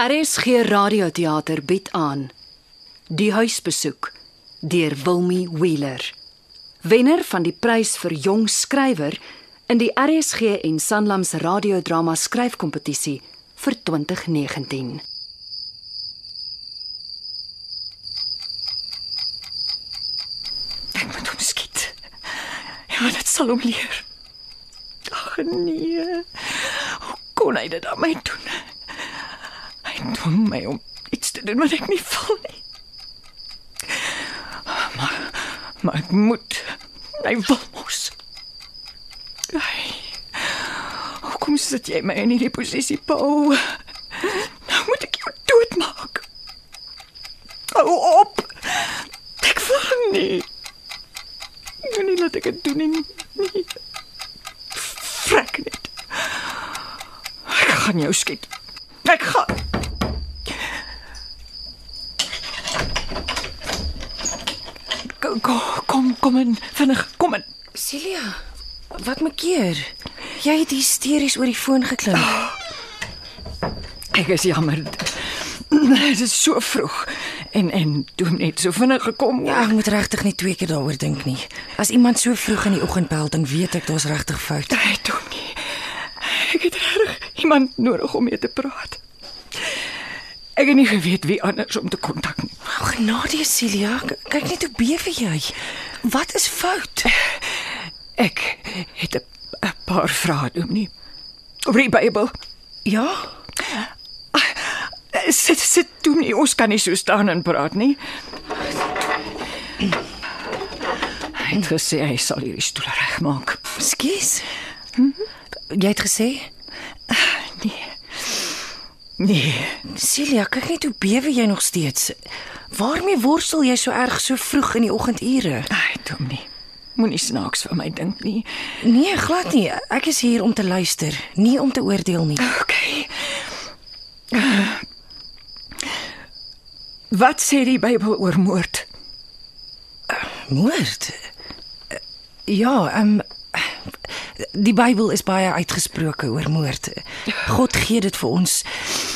RSG Radioteater bied aan Die huisbesoek deur Wilmy Wheeler. Wenner van die prys vir jong skrywer in die RSG en Sanlam se radiodrama skryfkompetisie vir 2019. Ek moet hom skiet. Ja, dit sal hom leer. Ag nee. Hoe kon hy dit aan my doen? Hy dwing my om iets te doen wat ek nie wil nie. Maar maar ek moet. Hy wil mos. Ai. Hoekom sit jy my in hierdie posisie, Paul? Nou moet ek jou doodmaak. Hou op. Ek wil nie. Nee, nie laat ek dit doen nie. nie. Frek net. Ek gaan jou skiet. Ek gaan. Kom in, vinnig, kom in. Celia, wat maak keer? Jy het hysteries oor die foon geklim. Ek is jammer. Dit is so vroeg en en toe net so vinnig gekom. Ja, ek moet regtig nie twee keer daaroor dink nie. As iemand so vroeg in die oggend bel, dan weet ek daar's regtig fout. Hy doen nie. Ek het reg iemand nodig om mee te praat. Ek het nie geweet wie anders om te kontak nie. O, genade, Celia, kyk net hoe bewe jy. Wat is fout? Ek het 'n paar vrae doen nie. Oor die Bybel. Ja? Sit sit toe nie, ons kan nie so staan en praat nie. Hy het gesê hy sal hierdie stoel regmaak. Skus. Jy het gesê, Nee. Nee. Celia, kyk net hoe bewe jy nog steeds. Waarmee worstel jy so erg so vroeg in die oggendure? Dom nie. Moenie snaaks vir my dink nie. Nee, glad nie. Ek is hier om te luister, nie om te oordeel nie. OK. Wat sê die Bybel oor moord? Moord? Ja, ehm um, die Bybel is baie uitgesproke oor moord. God gee dit vir ons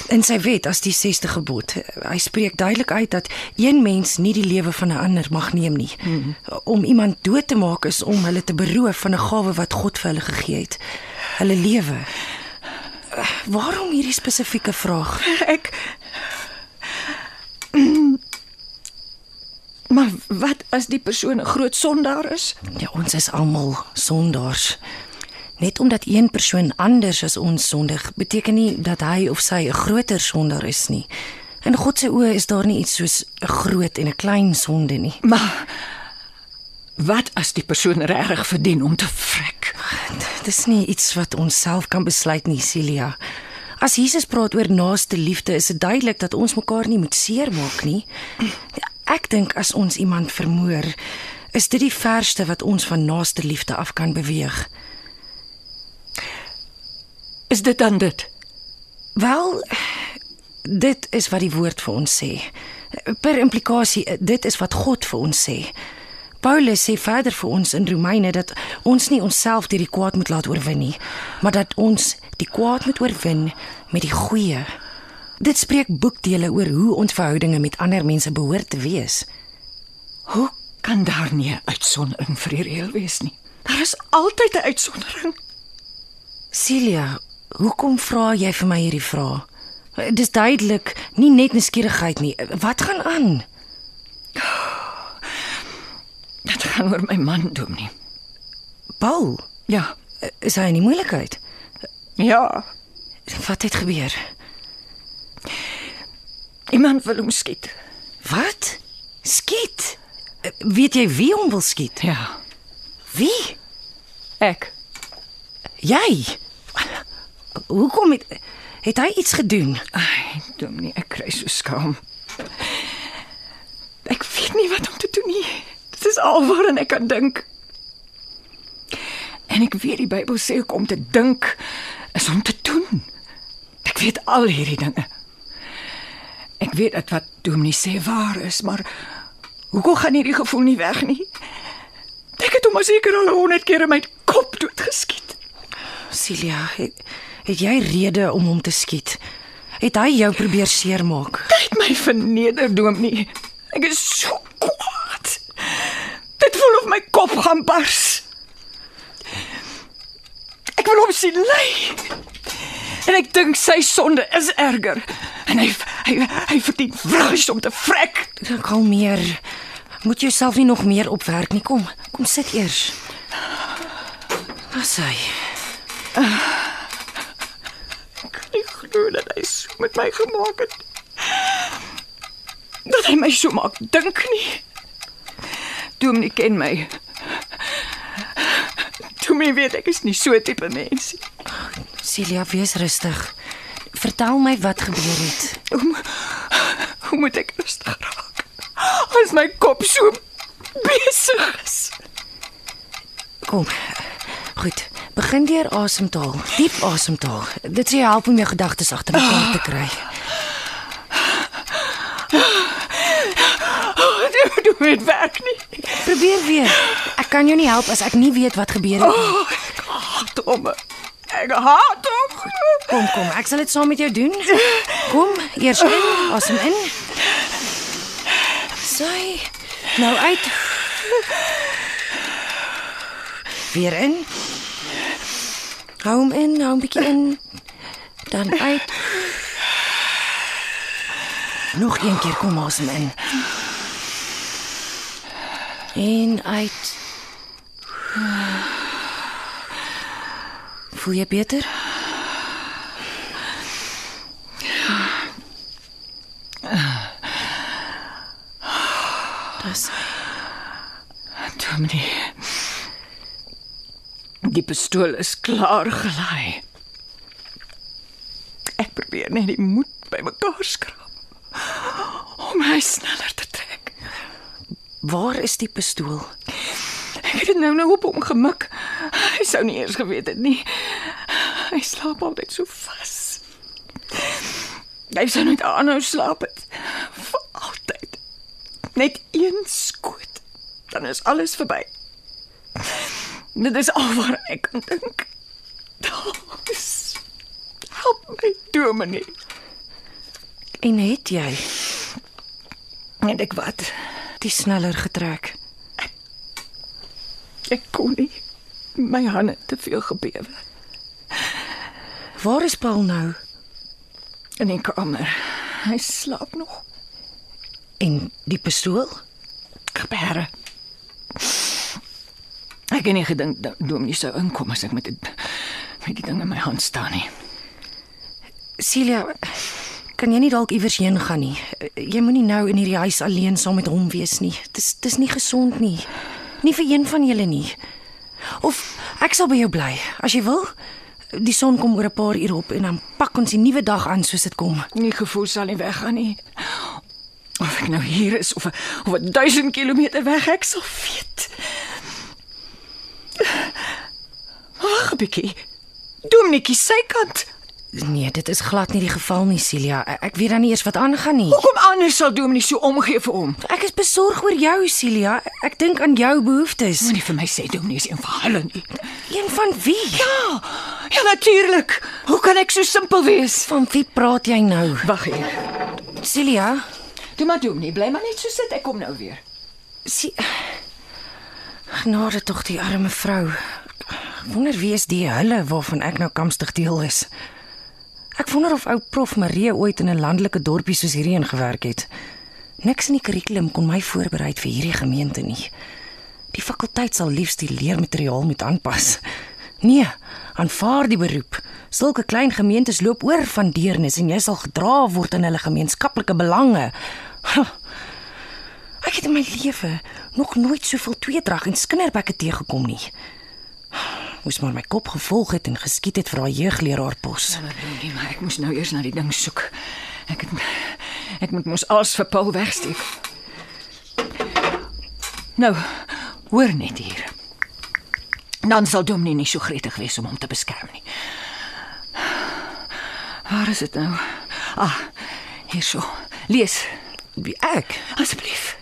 in sy wet as die 6ste gebod. Hy spreek duidelik uit dat een mens nie die lewe van 'n ander mag neem nie. Hmm. Om iemand dood te maak is om hulle te beroof van 'n gawe wat God vir hulle gegee het. Hulle lewe. Waarom hierdie spesifieke vraag? Ek Maar wat as die persoon 'n groot sondaar is? Ja, ons is almal sondaars. Net omdat een persoon anders as ons sondig, beteken nie dat hy of sy 'n groter sondaar is nie. In God se oë is daar nie iets soos 'n groot en 'n klein sonde nie. Maar wat as die persoon regtig verdien om te vrek? Dit is nie iets wat ons self kan besluit nie, Celia. As Jesus praat oor naaste liefde, is dit duidelik dat ons mekaar nie moet seermaak nie. Ek dink as ons iemand vermoor, is dit die verste wat ons van naaste liefde af kan beweeg. Is dit dan dit? Wel, dit is wat die woord vir ons sê. Per implikasie, dit is wat God vir ons sê. Paulus sê verder vir ons in Romeine dat ons nie onsself deur die kwaad moet laat oorwin nie, maar dat ons die kwaad moet oorwin met die goeie. Dit spreek boekdele oor hoe ons verhoudinge met ander mense behoort te wees. Hoe kan daar nie 'n uitsondering vir die reël wees nie? Daar is altyd 'n uitsondering. Celia, hoekom vra jy vir my hierdie vraag? Dis duidelik nie net nuuskierigheid nie. Wat gaan aan? Dit gaan oor my man doen nie. Paul, Ja. is hy in die moeilikheid? Ja. Wat het gebeur? Iemand wil hom skiet. Wat? Skiet? Eh, Weet jy wie hom wil skiet? Ja. Wie? Ek. Jy. Hoekom het het hy iets gedoen? Ai, doen nie, ek kry so skaam. Ek weet nie wat om te doen nie. Dit is alwaar ek kan dink. En ek weet die Bybel sê ook om te dink is om te doen. Ek weet al hierdie dinge. Ek weet dat wat Dominee sê waar is, maar hoekom gaan hierdie gevoel nie weg nie? Ek het hom seker al 100 keer in my kop doodgeskiet. Celia, het, het jy rede om hom te skiet? Het hy jou probeer seermaak? Het my verneder, Dominee. Ek is so kwaad. Dit voel of my kop gaan bars. Ek wil hom sien ly. En ek dink sy sonde is erger. En hy hy hy verdien wrys om te vrek. Kalmeer. Moet jouself nie nog meer opwerk nie. Kom, kom sit eers. Wat sê jy? Nie glo dat hy so met my gemaak het. Dat hy my so maak dink nie. Dominee ken my. Dominee weet ek is nie so tipe mens nie. Celia, wees rustig. Vertel my wat gebeur het. Hoe, hoe moet ek rustig raak? As my kop so besig is. Kom. Goed. Begin deur asemhaal. Diep asemhaal. Dit sal jou help om jou gedagtes agter mekaar te kry. Dit doen dit werk nie. Probeer weer. Ek kan jou nie help as ek nie weet wat gebeur het nie. Oh, ek haat hom. Ek haat hom. Kom, kom. Ek sal dit saam met jou doen. Kom, eers in, asem in. Sy. Nou uit. Weer in. Hou hom in, hou 'n bietjie in. Dan uit. Nog een keer kom asem in. En uit. Voel jy beter? Das Dominee. Die pistool is klaar gelaai. Ek probeer net die moed bymekaar skraap om hy sneller te trek. Waar is die pistool? Ek het dit nou nou op hom gemik. Hy sou nie eers geweet het nie. Hy slaap altyd so vas. Hy sou net aanhou slaap het. Vir altyd. Net een skoot. Dan is alles verby. Dit is al waar ek kan dink. Dis help my, Dominee. En het jy En ek wat? die sneller getrek? Ek kon nie. My hande te veel gebewe Waar is Paul nou? in die kamer. Hy slaap nog. En die pistool? Gebeure. Ek het nie gedink dat Dominee sou inkom as ek met dit met die ding in my hand staan nie. Celia, kan jy nie dalk iewers heen gaan nie? Jy moenie nou in hierdie huis alleen saam met hom wees nie. Dis dis nie gesond nie. Nie vir een van julle nie. Of ek sal by jou bly as jy wil. Die son kom oor 'n paar ure op en dan pak ons die nuwe dag aan soos dit kom. Nie gevoel sal nie weggaan nie. Of ek nou hier is of of 1000 km weg, ek sal weet. Wag 'n bietjie. Dominee se kant. Nee, dit is glad nie die geval nie, Celia. Ek, ek weet dan nie eers wat aangaan nie. Hoekom anders sal Dominee so omgee vir hom? Ek is besorg oor jou, Celia. Ek dink aan jou behoeftes. Moenie vir my sê Dominee is een van hulle nie. Een van wie? Ja, ja natuurlik. Hoe kan ek so simpel wees? Van wie praat jy nou? Wag hier. Celia, Toe maar Dominee, bly maar net so sit. Ek kom nou weer. Sie Genade tog die arme vrou. Wonder wie is die hulle waarvan ek nou kamstig deel is. Ek wonder of ou prof Marie ooit in 'n landelike dorpie soos hierdie ingewerk het. Niks in die kurrikulum kon my voorberei vir hierdie gemeente nie. Die fakulteit sal liefs die leermateriaal moet aanpas. Nee, aanvaar die beroep. Sulke klein gemeentes loop oor van deernis en jy sal gedra word in hulle gemeenskaplike belange. Huh. Ek het in my lewe nog nooit soveel tweedrag en skinderbekke teëgekom nie. Moes maar my kop gevolg het en geskiet het vir daai jeugleraar pos. Maar Dominee, maar ek moes nou eers na die ding soek. Ek het ek moet mos alles vir Paul wegsteek. Nou, hoor net hier. Dan sal Dominee nie so gretig wees om hom te beskerm nie. Waar is dit nou? Ah, hierso. Lees Wie ek? asseblief.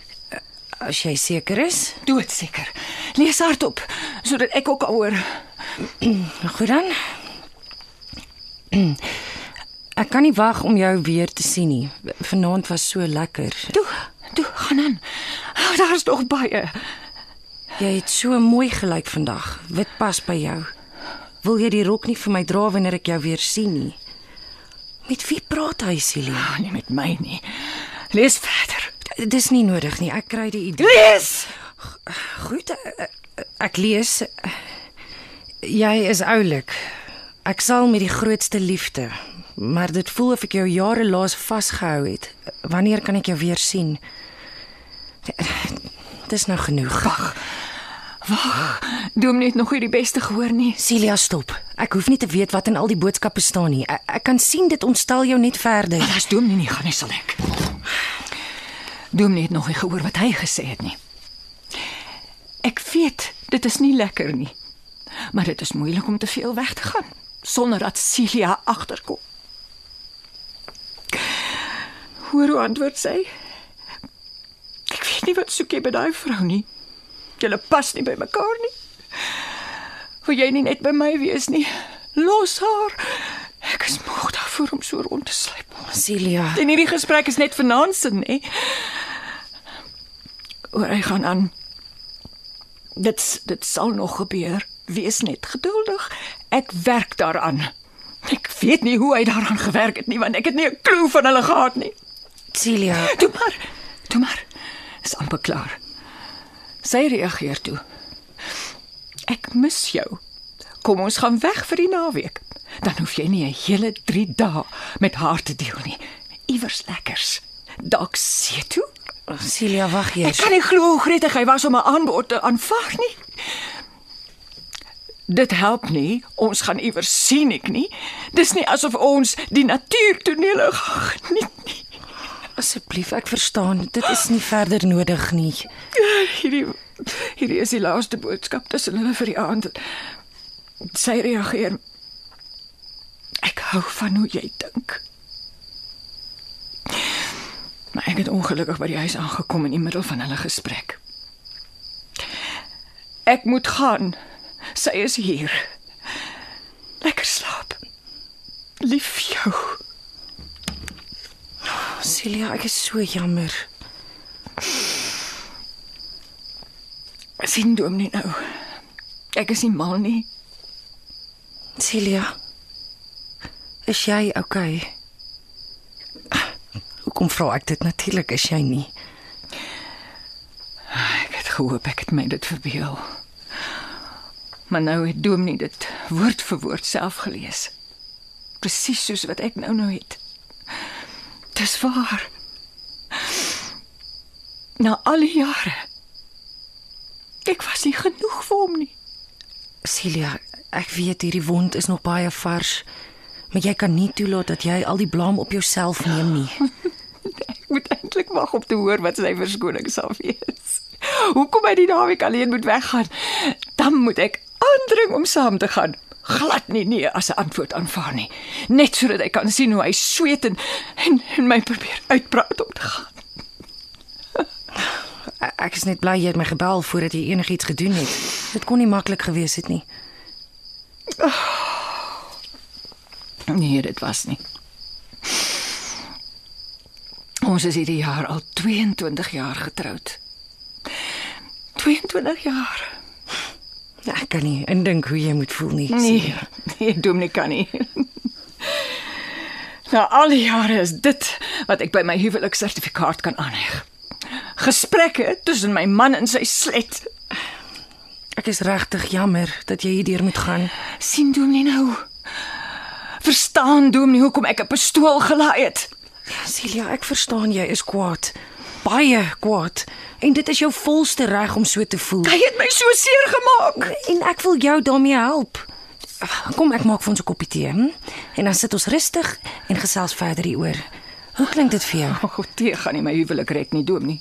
As jy seker is. Doodseker. Lees hardop sodat ek ook kan hoor. Goed dan. Ek kan nie wag om jou weer te sien nie. Vanaand was so lekker. Toe, toe gaan aan. Oh, daar is nog baie. Jy het so mooi gelyk vandag. Wit pas by jou. Wil jy die rok nie vir my dra wanneer ek jou weer sien nie? Met wie praat hy, Celia? Oh, nie met my nie. Lees verder. Dis nie nodig nie. Ek kry die idee. Lees. Goed, eh, ek lees. Jy is oulik. Ek sal met die grootste liefde, maar dit voel of ek jou jare laas vasgehou het. Wanneer kan ek jou weer sien? Dis nou genoeg. Wag. Dominee het nog nie die beste gehoor nie. Celia, stop. Ek hoef nie te weet wat in al die boodskappe staan nie. Ek, ek kan sien dit ontstel jou net verder. Maar as Dominee nie gaan nie sal ek. Dominee het nog nie gehoor wat hy gesê het nie. Ek weet dit is nie lekker nie. Maar dit is moeilik om te veel weg te gaan sonder dat Celia agterkom. Hoor hoe antwoord sy? Ek weet nie wat soek jy by daai vrou nie. Julle pas nie by mekaar nie. Wil jy nie net by my wees nie? Los haar. Ek is moeg daarvoor om so rond te sluip. Celia, En hierdie gesprek is net vanaand se, nê? Oor hy gaan aan. Dit dit sal nog gebeur. Wees net geduldig. Ek werk daaraan. Ek weet nie hoe hy daaraan gewerk het nie, want ek het nie 'n klou van hulle gehad nie. Celia, Toe maar. Toe maar. Is amper klaar. Sy reageer toe. Ek mis jou. Kom ons gaan weg vir die naweek. Dan hoef jy nie 'n hele 3 dae met haar te deel nie. Iewers lekkers. Dalk see toe. Celia, wag Ek eers. kan nie glo hoe gretig hy was om 'n aanbod te aanvaar nie. Dit help nie. Ons gaan iewers sien ek nie. Dis nie asof ons die natuurtonele gaan geniet nie. Asseblief, ek verstaan. Dit is nie verder nodig nie. Hierdie hierdie is die laaste boodskap tussen hulle vir die aand. Sy reageer. Ek hou van hoe jy dink. Maar ek het ongelukkig by die huis aangekom in die middel van hulle gesprek. Ek moet gaan. Sy is hier. Lekker slaap. Lief jou. Celia, ek is so jammer. sien dominee nou. Ek is nie mal nie. Celia. Is jy okay? Hoekom vra ek dit natuurlik is jy nie? Ek het gehoop ek het my dit verbeel. Maar nou het Dominee dit woord vir woord self gelees. Presies soos wat ek nou nou het. Dis waar. Na al die jare. Ek was nie genoeg vir hom nie. Celia, ek weet hierdie wond is nog baie vars, maar jy kan nie toelaat dat jy al die blame op jouself neem nie. Ek moet eintlik wag om te hoor wat sy verskoning sal wees. Hoekom hy die naweek alleen moet weggaan? Dan moet ek aandring om saam te gaan. Glad nie nee as 'n antwoord aanvaar nie. Net sodat hy kan sien hoe hy sweet en en, en my probeer uitpraat om te gaan. Ek is net bly jy het my gebel voordat jy enigiets gedoen het. Dit kon nie maklik gewees het nie. Nee, dit was nie. Ons is hierdie jaar al 22 jaar getroud. 22 jaar. Ja, ek kan nie indink hoe jy moet voel nie. Nee, nee, Dominee kan nie. Na al die jare is dit wat ek by my huweliksertifikaat kan aanheg. Gesprekke tussen my man en sy slet. Ek is regtig jammer dat jy hierdeur moet gaan. sien Dominee nou? Verstaan Dominee hoekom ek 'n pistool gelaai het? Celia, ek verstaan jy is kwaad. Baie kwaad. En dit is jou volste reg om so te voel. Hy het my so seer gemaak. En ek wil jou daarmee help. Kom ek maak vir ons 'n koppie tee, hm? En dan sit ons rustig en gesels verder hieroor. Hoe klink dit vir jou? O, God, tee gaan nie my huwelik red nie, Dominee.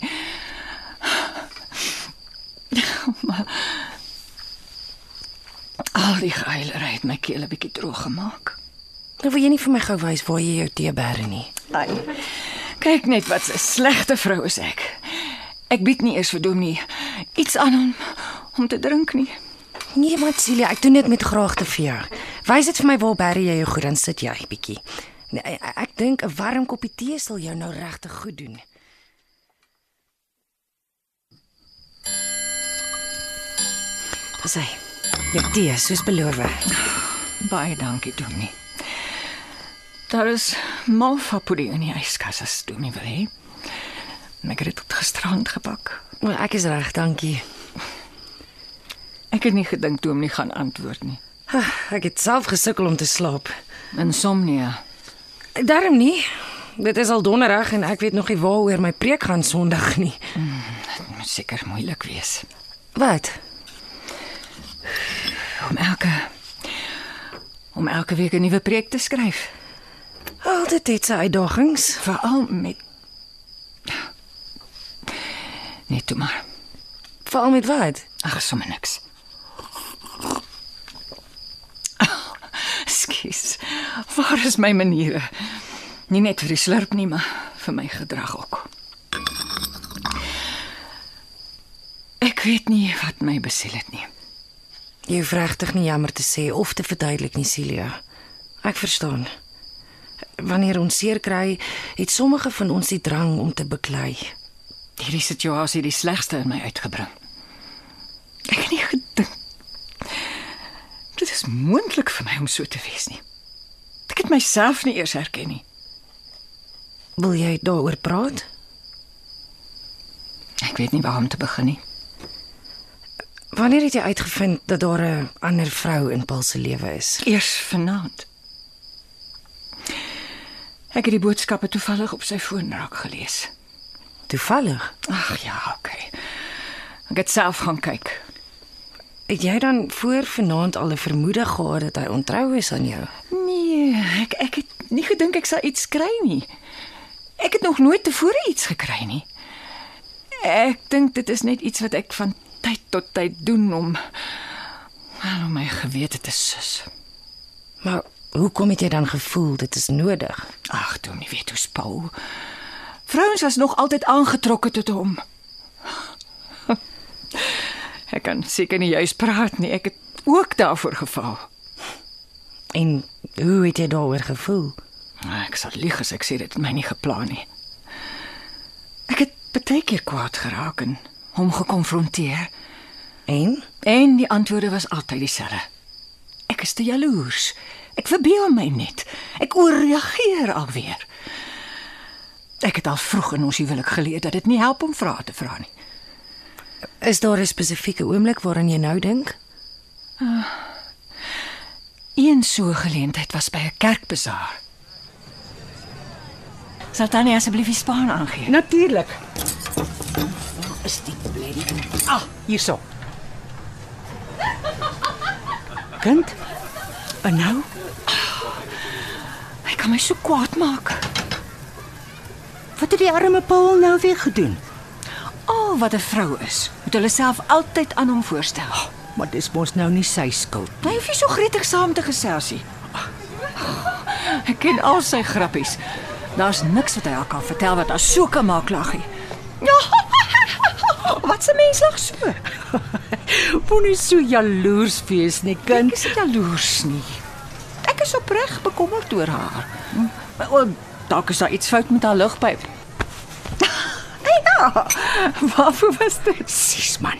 Maar al die geilery het my keel 'n bietjie droog gemaak. Nou wil jy nie vir my gou wys waar jy jou tee bære nie. Ai. Kyk net wat 'n slegte vrou is ek. Ek bied nie eers vir Dominee iets aan om om te drink nie. Nee, maar Celia, ek doen dit met graagte vir jou. Wys dit vir my waar bære jy jou goed dan sit jy bietjie. Nee, ek, ek dink 'n warm koppie tee sal jou nou regtig goed doen. Dis hy. Jou tee, soos beloof. Baie dankie, Dominee. Daar is malva pudding in die yskas as Dominee wil hê. Ek het dit tot gisterand gebak. Maar ek is reg, dankie. Ek het nie gedink Dominee gaan antwoord nie. Ek het self gesukkel om te slaap. Insomnia. Daarom nie. Dit is al donderdag en ek weet nog nie waaroor my preek gaan Sondag nie. Dit moet seker moeilik wees Wat? om elke om elke week 'n nuwe preek te skryf, Altyd het sy uitdagings. veral met Net toe maar. Veral met wat? Ag, sommer niks. Skus. Waar is my maniere? Nie net vir die slurp nie, maar vir my gedrag ook. Ek weet nie wat my besiel het nie. Jy hoef regtig nie jammer te sê of te verduidelik nie, Celia. Ek verstaan. Wanneer ons seer kry, het sommige van ons die drang om te beklei. Hierdie situasie het die slegste in my uitgebring. Ek het nie gedink dit is moontlik vir my om so te wees nie. Ek het myself nie eers herken nie. Wil jy daaroor praat? Ek weet nie waar om te begin nie. Wanneer het jy uitgevind dat daar 'n ander vrou in Paul se lewe is? Eers vanaand. Ek het die boodskappe toevallig op sy foon raak gelees. Toevallig. Ag ja, okay. Ek het self gaan kyk. Het jy dan voor vanaand al 'n vermoede gehad dat hy ontrou is aan jou? Nee, ek ek het nie gedink ek sal iets kry nie. Ek het nog nooit tevore iets gekry nie. Ek dink dit is net iets wat ek van tyd tot tyd doen om om my gewete te sus. Maar hoekom het jy dan gevoel dit is nodig? Ag, toe nie weet hoe's Paul. Vrouens was nog altyd aangetrokke tot hom. Ek kan seker nie juis praat nie. Ek het ook daarvoor geval. En hoe het jy daaroor gevoel? Ek sal lieg as ek sê dit het my nie geplan nie. Ek het baie keer kwaad geraak en hom gekonfronteer En en die antwoorde was altyd dieselfde. Ek is te jaloers. Ek verbeel my net. Ek ooreageer alweer. Ek het al vroeg in ons huwelik geleer dat dit nie help om vrae te vra nie. is daar 'n spesifieke oomblik waaraan jy nou dink? Een so geleentheid was by 'n kerkbesaar. Sal tannie asseblief die spaan aangee? Natuurlik. Is die bledie? Ah, hierso. Kind. En nou? Hy kan my so kwaad maak. Wat het die arme Paul nou weer gedoen? Al wat 'n vrou is, moet hulle self altyd aan hom voorstel. Maar dis mos nou nie sy skuld. Hy hoef nie so gretig saam te gesels nie. Ek ken al sy grappies. Daar's niks wat hy al kan vertel wat haar so kan maak lag nie. Ja. Wat 'n mens lag so? Moenie so jaloers wees nie, Ek kind. is nie jaloers nie. Ek is opreg bekommerd oor haar. Maar o, dalk is daar iets fout met haar lugpyp. ja. Waarvoor was dit? Sis man.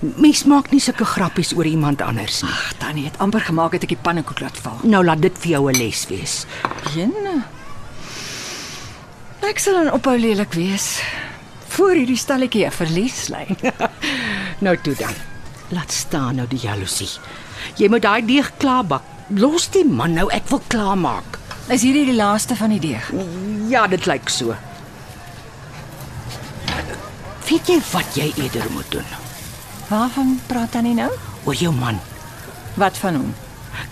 Mens maak nie sulke grappies oor iemand anders nie. Ag, Tannie het amper gemaak het ek die pannekoek laat val. Nou laat dit vir jou 'n les wees. Jenne. Ek sal dan ophou lelik wees. Voor hierdie stalletjie 'n verlies lê. Nou toe dan. Laat staan nou die jaloesie. Jy moet daai deeg klaarbak. Los die man nou, ek wil klaarmaak. Is hierdie die laaste van die deeg? Ja, dit lyk so. Weet jy wat jy eerder moet doen? Waarvan praat Tannie nou? Oor jou man. Wat van hom?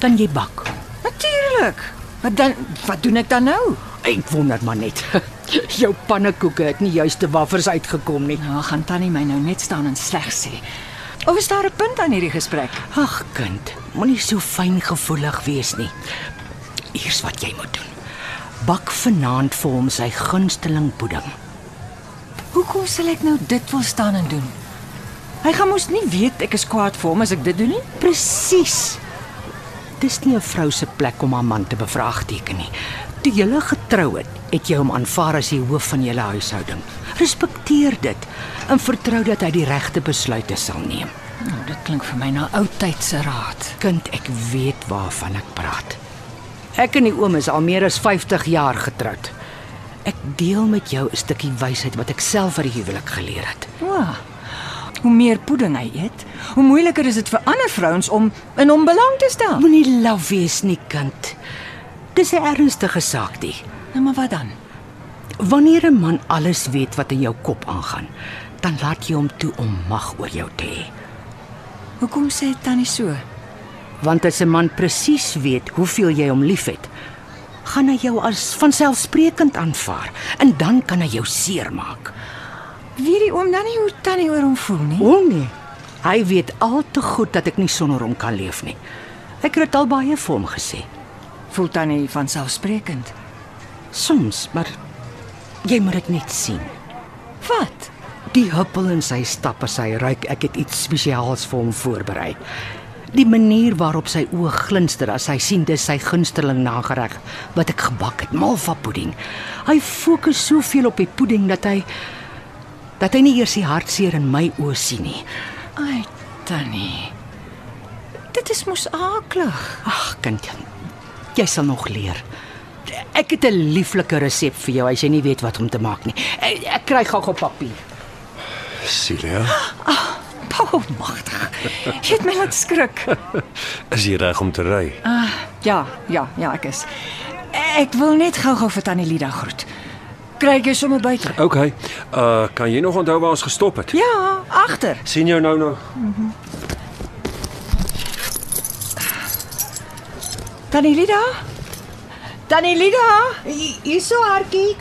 Kan jy bak? Natuurlik. Wat dan wat doen ek dan nou? Ek wonder maar net. Jou pannekoeke het nie juist te waffers uitgekom nie. Nou gaan Tannie my nou net staan en sleg sê. Of is daar 'n punt aan hierdie gesprek? Ag kind, moenie so fyn gevoelig wees nie. Hier's wat jy moet doen. Bak vanaand vir hom sy gunsteling pudding. Hoekom sal ek nou dit wil staan en doen? Hy gaan mos nie weet ek is kwaad vir hom as ek dit doen nie. Presies. Dis nie 'n vrou se plek om haar man te bevraagteken nie. Toe julle getrou het, het jy hom aanvaar as die hoof van julle huishouding. Respekteer dit en vertrou dat hy die regte besluite sal neem. Nou, dit klink vir my na ou tyd se raad. Kind, ek weet waarvan ek praat. Ek en die oom is al meer as 50 jaar getroud. Ek deel met jou 'n stukkie wysheid wat ek self uit die huwelik geleer het. O. Hoe meer pudding hy eet, hoe moeiliker is dit vir ander vrouens om in hom belang te stel. Moenie laf wees nie, kind. Dis 'n ernstige saak, die. Nou maar wat dan? Wanneer 'n man alles weet wat in jou kop aangaan, dan laat jy hom toe om mag oor jou te hê. Hoekom sê tannie so? Want as 'n man presies weet hoeveel jy hom liefhet, gaan hy jou as vanselfsprekend aanvaar en dan kan hy jou seermaak. Weet die oom dan nie hoe tannie oor hom voel nie? O nee. Hy weet al te goed dat ek nie sonder hom kan leef nie. Ek het dit al baie vir hom gesê. Voel tannie van selfsprekend. Soms, maar jy moet dit net sien. Wat? Die huppel in sy stap as hy ruik ek het iets spesiaals vir hom voorberei. Die manier waarop sy oë glinster as hy sien dis sy gunsteling nagereg wat ek gebak het, malva pudding. Hy fokus soveel op die pudding dat hy dat hy nie eers die hartseer in my oë sien nie. Ai, tannie. Dit is mos aaklig. Ag, kind, jy sal nog leer. Ek het 'n lieflike resep vir jou as jy nie weet wat om te maak nie. Ek, ek kry gou-gou papier. Celia, Pau magtig. Jy het my laat skrik. is jy reg om te ry? Ja, ja, ja, ek is. Ek wil net gou-gou vir tannie Lida groet. Kry jou sommer buite? OK. Uh kan jy nog onthou waar ons gestop het? Ja, agter. sien jou nou nog. Tannie Lida? Tannie Lida? Hierso hartjie.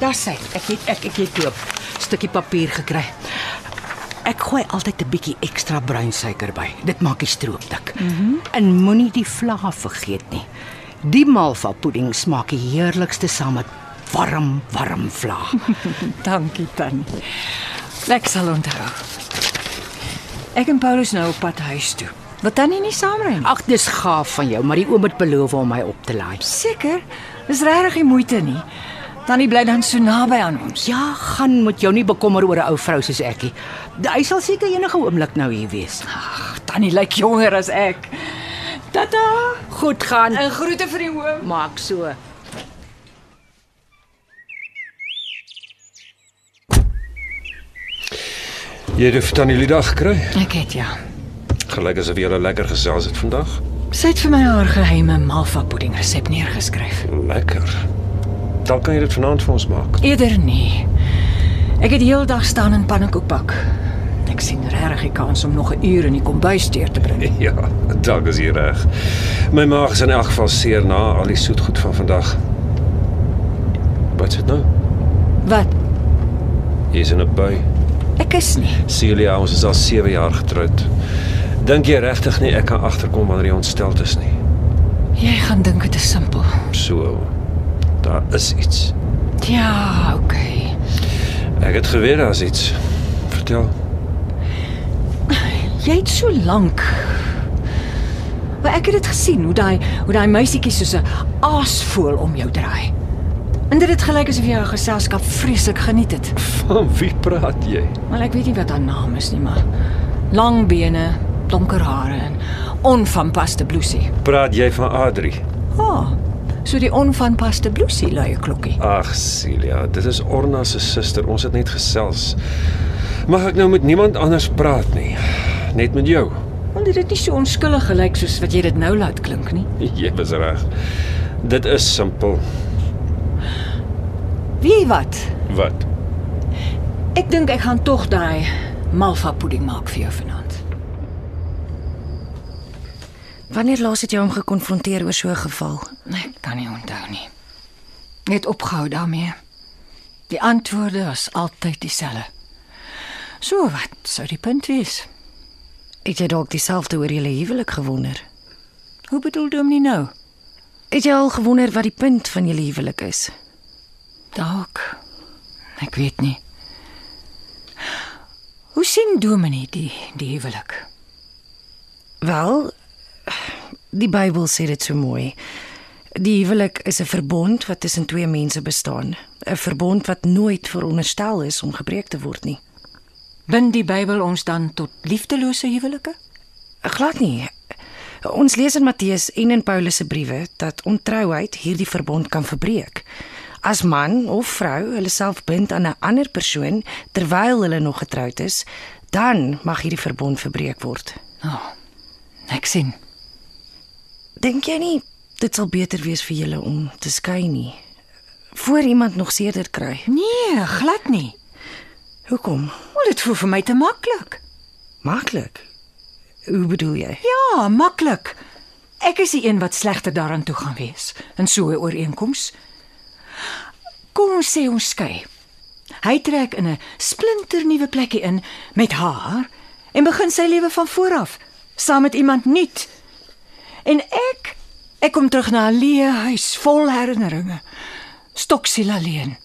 Daar sê ek het ek ek het doop stukkie papier gekry. Ek gooi altyd 'n bietjie ekstra bruin suiker by. Dit maak die stroop dik. Mm -hmm. En moenie die vla vergeet nie. Die malva pudding smaak die heerlikste saam met warm, warm vla. Dankie tannie. Ek sal onthou. Ek en Paulus nou op pad huis toe. Wat tannie nie saamry nie. Ag, dis gaaf van jou, maar die oom het beloof om my op te laai. Seker. Dis regtig nie moeite nie. Tannie bly dan so naby aan ons. Ja, gaan moet jou nie bekommer oor 'n ou vrou soos ekkie. Hy sal seker enige oomblik nou hier wees. Ag, tannie lyk jonger as ek. Tata. Goed gaan. En groete vir die oom. Maak so. Jy het dit van die dag gekry? Ek het ja. Gelyk asof jy julle lekker gesels het vandag. Sy het vir my haar geheime malva pudding resep neergeskryf. Lekker. Dan kan jy dit vanaand vir ons maak. Eerder nie. Ek het heeldag staan in pannekoek bak. Ek sien regtig die kans om nog 'n uur in die kombuis deur te bring. Ja, dalk is jy reg. My maag is in elk geval seer na al die soetgoed van vandag. Wat is dit nou? Wat? Jy's in 'n bui. Ek is nie. Celia, ons is al 7 jaar getroud. Dink jy regtig nie ek kan agterkom wanneer jy ontstel is nie? Jy gaan dink dit is simpel. So. Daar is iets. Ja, okay. Ek het geweet daar's iets. Vertel. Jy het so lank. Maar ek het dit gesien hoe daai hoe daai meisietjie soos 'n aasvoël om jou draai. En dit het gelyk asof jy haar geselskap vreeslik geniet het. Van wie praat jy? Maar ek weet nie wat haar naam is nie, maar lang bene, donker hare en onvanpaste blousie. Praat jy van Adri? Ah, oh, so die onvanpaste blousie lui klokkie. Ag, Celia, dit is Orna se suster. Ons het net gesels. Mag ek nou met niemand anders praat nie? Net met jou. Want dit het nie so onskuldig gelyk soos wat jy dit nou laat klink nie. Jy is reg. Dit is simpel. Wie wat? Wat? Ek dink ek gaan tog daai malva pudding maak vir jou vanaand. Wanneer laas het jy hom gekonfronteer oor so 'n geval? Ek kan nie onthou nie. Net opgehou daarmee. Die antwoorde was altyd dieselfde. So wat sou die punt wees? Het jy dalk dieselfde oor julle huwelik gewonder? Hoe bedoel jy nie nou? Het jy al gewonder wat die punt van julle huwelik is? Dalk. Ek weet nie. Hoe sien Dominee die die huwelik? Wel, die Bybel sê dit so mooi. Die huwelik is 'n verbond wat tussen twee mense bestaan, 'n verbond wat nooit veronderstel is om gebreek te word nie. Bind die Bybel ons dan tot liefdelose huwelike? Glad nie. Ons lees in Matteus en in Paulus se briewe dat ontrouheid hierdie verbond kan verbreek. As man of vrou hulle self bind aan 'n ander persoon terwyl hulle nog getroud is, dan mag hierdie verbond verbreek word. Oh, ek sien. Dink jy nie dit sal beter wees vir julle om te skei nie voor iemand nog seerder kry? Nee, glad nie. Hoekom? Wel, dit voel vir my te maklik. Maklik. Hoe bedoel jy? Ja, maklik. Ek is die een wat slegter daaraan toe gaan wees in so 'n ooreenkoms. Kom ons sê ons skei. Hy trek in 'n splinternuwe plekkie in met haar en begin sy lewe van voor af saam met iemand nuut. En ek ek kom terug na 'n leë huis vol herinneringe. Stoksiel alleen.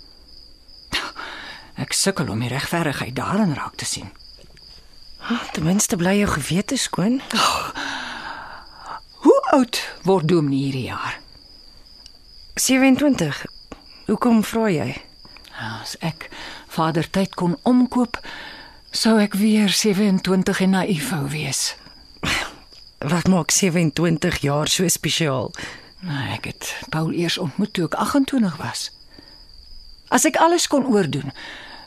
Ek sukkel om die regverdigheid daarin raak te sien. Ah, ten minste bly jou gewete skoon. Hoe oud word Dominee hierdie jaar? 27. Hoekom vra jy? As ek vader tyd kon omkoop, sou ek weer 27 en naïef wou wees. Wat maak 27 jaar so spesiaal? Nou, ek het Paul eers ontmoet toe ek 28 was. As ek alles kon oordoen,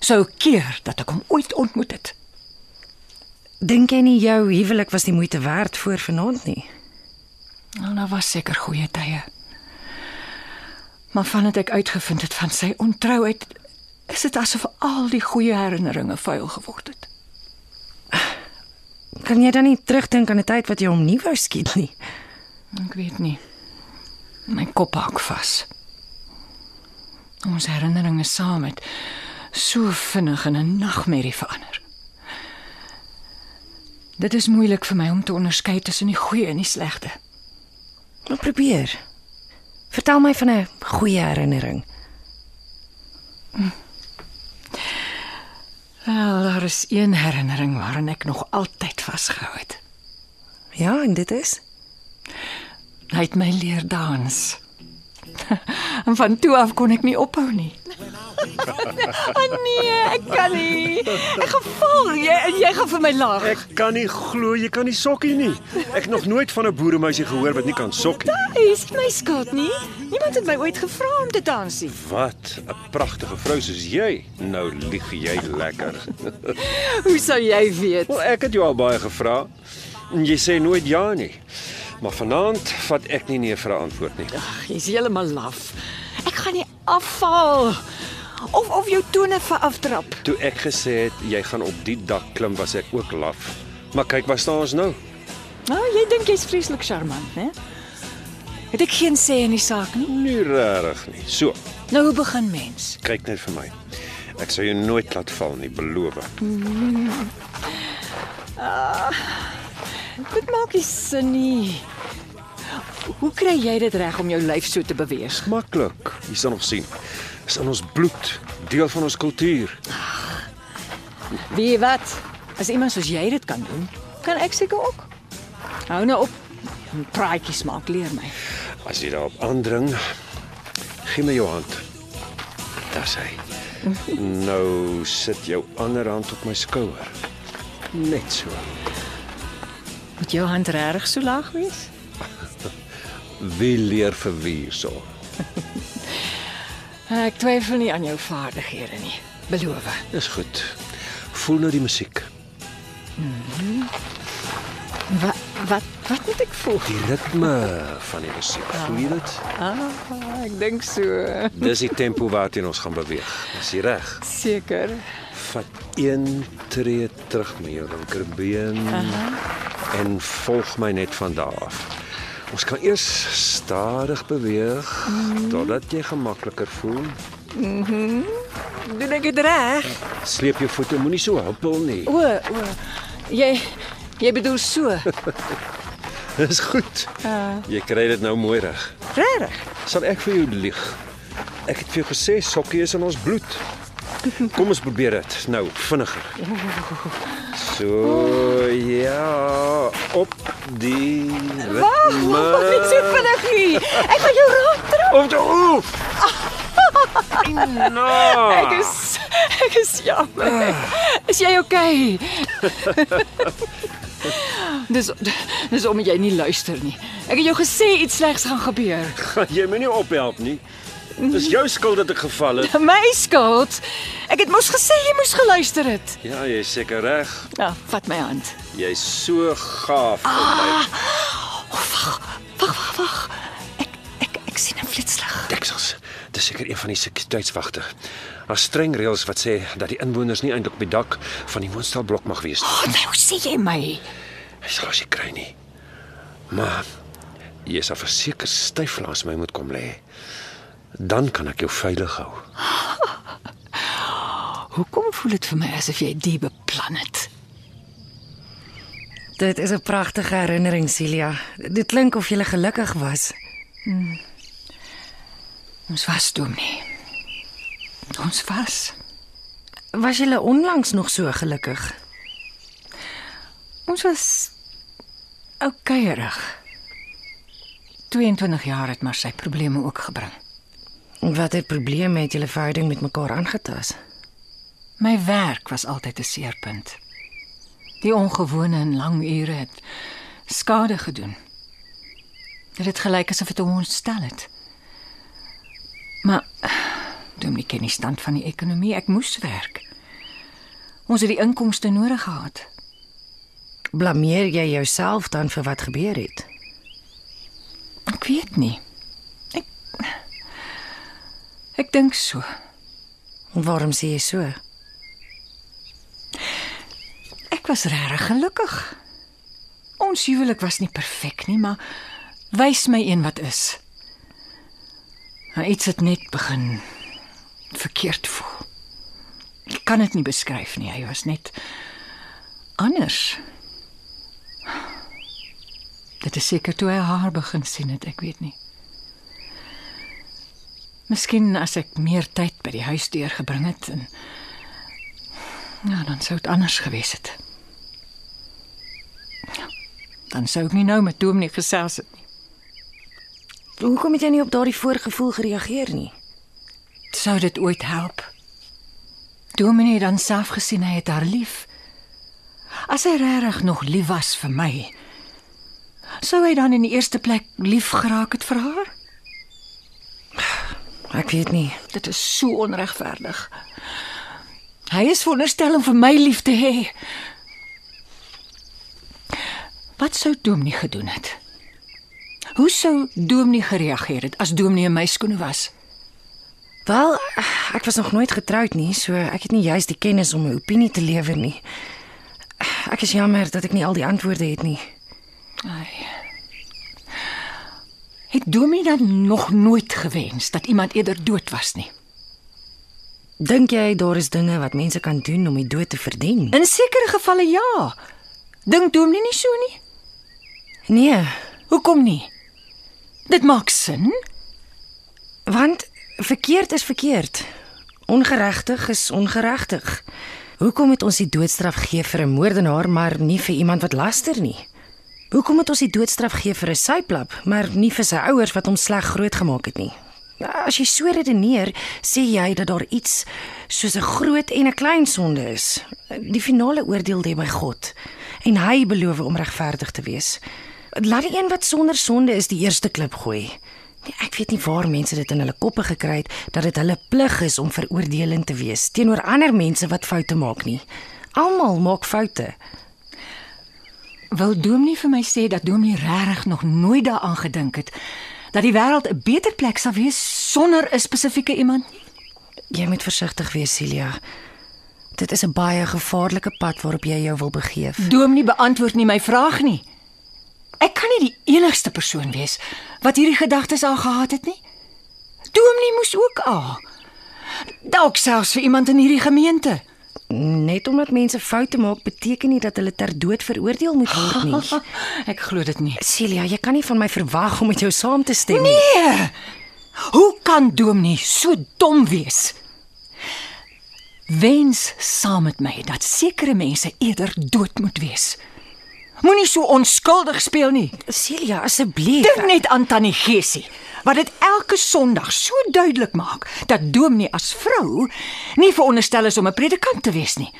sou ek keer dat ek hom ooit ontmoet het. Dink jy nie jou huwelik was die moeite werd voor vanaand nie? Nou, daar was seker goeie tye. Maar vandat ek uitgevind het van sy ontrouheid, is dit asof al die goeie herinneringe vuil geword het. Kan jy dan nie terugdink aan 'n tyd wat jy hom nie wou skiet nie? Ek weet nie. My kop hak vas. Ons herinneringe saam het so vinnig in 'n nagmerrie verander. Dit is moeilik vir my om te onderskei tussen die goeie en die slegte. Maar probeer. Vertel my van 'n goeie herinnering. Wel, daar is een herinnering waaraan ek nog altyd vasgehou het. Ja, en dit is Hy het my leer dans. En van toe af kon ek nie ophou nie. oh nee, ek kan nie. Ek geval jy en jy gaan vir my lag. Ek kan nie glo jy kan nie sokkie nie. Ek het nog nooit van 'n boeremeisie gehoor wat nie kan sokkie. Dis my skuld nie. Niemand het my ooit gevra om te dans nie. Wat 'n pragtige vrou soos jy. Nou lieg jy lekker. Hoe sou jy weet? Wel, ek het jou al baie gevra en jy sê nooit ja nie. Maar vanaand vat ek nie nee vir 'n antwoord nie. Ag, jy's heeltemal laf. Ek gaan nie afval. Of of jou tone vir aftrap. Toe ek gesê het jy gaan op die dak klim, was ek ook laf. Maar kyk waar staan ons nou. Nou, jy dink jy's vreeslik charmant, né? Het ek geen sê in die saak nie? Nie regtig nie. So, Nou hoe begin mens? kyk net vir my. Ek sal jou nooit laat val nie, beloof. Dit maak nie sin nie. Hoe kry jy dit reg om jou lyf so te beweeg? Maklik. Jy sal nog sien. Dis in ons bloed, deel van ons kultuur. Wie wat? As iemand soos jy dit kan doen, kan ek seker ook. Hou nou op. Praatjies maak leer my. As jy daarop aandring, gee my jou hand. Daar sê. Nou sit jou ander hand op my skouer. Net so. Moet jou hand reg so laag wees? Wie leer vir wie so? Ek twyfel nie aan jou vaardighede nie. Beloof. Dis goed. Voel nou die musiek. Wat wat wat moet ek voel? Die ritme van die musiek. Voel jy dit? Ah, ek dink so. Dis die tempo waarteen ons gaan beweeg. Is jy reg? Seker. Vat een tree terug met jou linkerbeen en volg my net van daar af. Ons kan eers stadig beweeg totdat jy gemakliker voel. Doen ek dit reg? Sleep jou voete, moenie so huppel nie. O, o. Jy jy bedoel so. Dis goed. Jy kry dit nou mooi reg. Regtig? Sal ek vir jou lieg? Ek het vir jou gesê sokkie is in ons bloed. Kom ons probeer dit. Nou, vinniger. So, ja, op die ritme. Ek so vinnig nie. Ek gaan jou raak trap. Op die oef. No. Ek is ek is jammer. Is jy okay? dis dis omdat jy nie luister nie. Ek het jou gesê iets slegs gaan gebeur. Jy my nie ophelp nie? Dis jou skuld dat ek geval het. My skuld. Ek het mos gesê jy moes geluister het. Ja, jy's seker reg. Nou, vat my hand. Jy's so gaaf. Ah. Wag, wag, wag. Ek ek ek sien 'n flitslig. Deksels. Dis seker een van die sekuriteitswagte. Daar's streng reëls wat sê dat die inwoners nie eintlik op die dak van die woonstelblok mag wees nie. Oh, nou sê jy my. Hy sal as jy kry nie. Maar jy sal verseker styf langs my moet kom lê. Dan kan ek jou veilig hou. Hoekom voel dit vir my asof jy dit beplan het? Dit is 'n pragtige herinnering, Celia. Dit klink of jy gelukkig was. Ons was toe nie. Ons was. Was jy onlangs nog so gelukkig? Ons was oukeirig. 22 jaar het maar sy probleme ook gebring. Watter probleme het julle verhouding met mekaar aangetas? My werk was altyd 'n seerpunt. Die ongewone en lang ure het skade gedoen. Dit het gelyk asof dit hom ontstel het. Maar doen nie ken die stand van die ekonomie. Ek moes werk. Ons het die inkomste nodig gehad. Blameer jy jouself dan vir wat gebeur het? Ek weet nie. Ek dink so. Waarom sê jy so? Ek was regtig gelukkig. Ons huwelik was nie perfek nie, maar wys my een wat is. Maar iets het net begin verkeerd voel. Ek kan dit nie beskryf nie. Hy was net anders. Dit is seker toe hy haar begin sien het, ek weet nie. Miskien as ek meer tyd by die huis deurgebring het en ja, dan sou dit anders gewees het. Dan sou ek nie nou met Dominee gesels het nie. Hoekom het jy nie op daardie voorgevoel gereageer nie? Sou dit ooit help? Dominee het dan self gesien hy het haar lief. As hy regtig nog lief was vir my, sou hy dan in die eerste plek lief geraak het vir haar? Ek weet nie. Dit is so onregverdig. Hy is veronderstel om vir my lief te hê. Wat sou Dominee gedoen het? Hoe sou Dominee gereageer het as Dominee in my skoene was? Wel, ek was nog nooit getroud nie, so ek het nie juis die kennis om 'n opinie te lewer nie. Ek is jammer dat ek nie al die antwoorde het nie. Ai. Het Dominee dan nog nooit gewens dat iemand eerder dood was nie? Dink jy daar is dinge wat mense kan doen om die dood te verdien? In sekere gevalle ja. Dink Dominee nie so nie? Nee, Hoekom nie? Dit maak sin. want verkeerd is verkeerd. Ongeregtig is ongeregtig. Hoekom moet ons die doodstraf gee vir 'n moordenaar maar nie vir iemand wat laster nie? Hoekom moet ons die doodstraf gee vir 'n syplap maar nie vir sy ouers wat hom sleg grootgemaak het nie? Ja, As jy so redeneer, sê jy dat daar iets soos 'n groot en 'n klein sonde is. Die finale oordeel lê by God en hy beloof om regverdig te wees. Laat die een wat sonder sonde is die eerste klip gooi. Nee, ek weet nie waar mense dit in hulle koppe gekry het dat dit hulle plig is om veroordelend te wees teenoor ander mense wat foute maak nie. Almal maak foute. Wil Dominee vir my sê dat Dominee regtig nog nooit daaraan gedink het dat die wêreld 'n beter plek sal wees sonder 'n spesifieke iemand nie? Jy moet versigtig wees, Celia. Dit is 'n baie gevaarlike pad waarop jy jou wil begeef. Dominee beantwoord nie my vraag nie. Ek kan nie die enigste persoon wees wat hierdie gedagtes al gehad het nie. Dominee moes ook al. Dalk selfs vir iemand in hierdie gemeente. Net omdat mense foute maak, beteken nie dat hulle ter dood veroordeel moet word nie. Ek glo dit nie. Celia, jy kan nie van my verwag om met jou saam te stem nie. Nee. Hoe kan Dominee so dom wees? wens saam met my dat sekere mense eerder dood moet wees. Moenie so onskuldig speel nie. Celia, asseblief. Dink net aan Tannie Gesie wat dit elke Sondag so duidelik maak dat Dominee as vrou nie veronderstel is om 'n predikant te wees nie.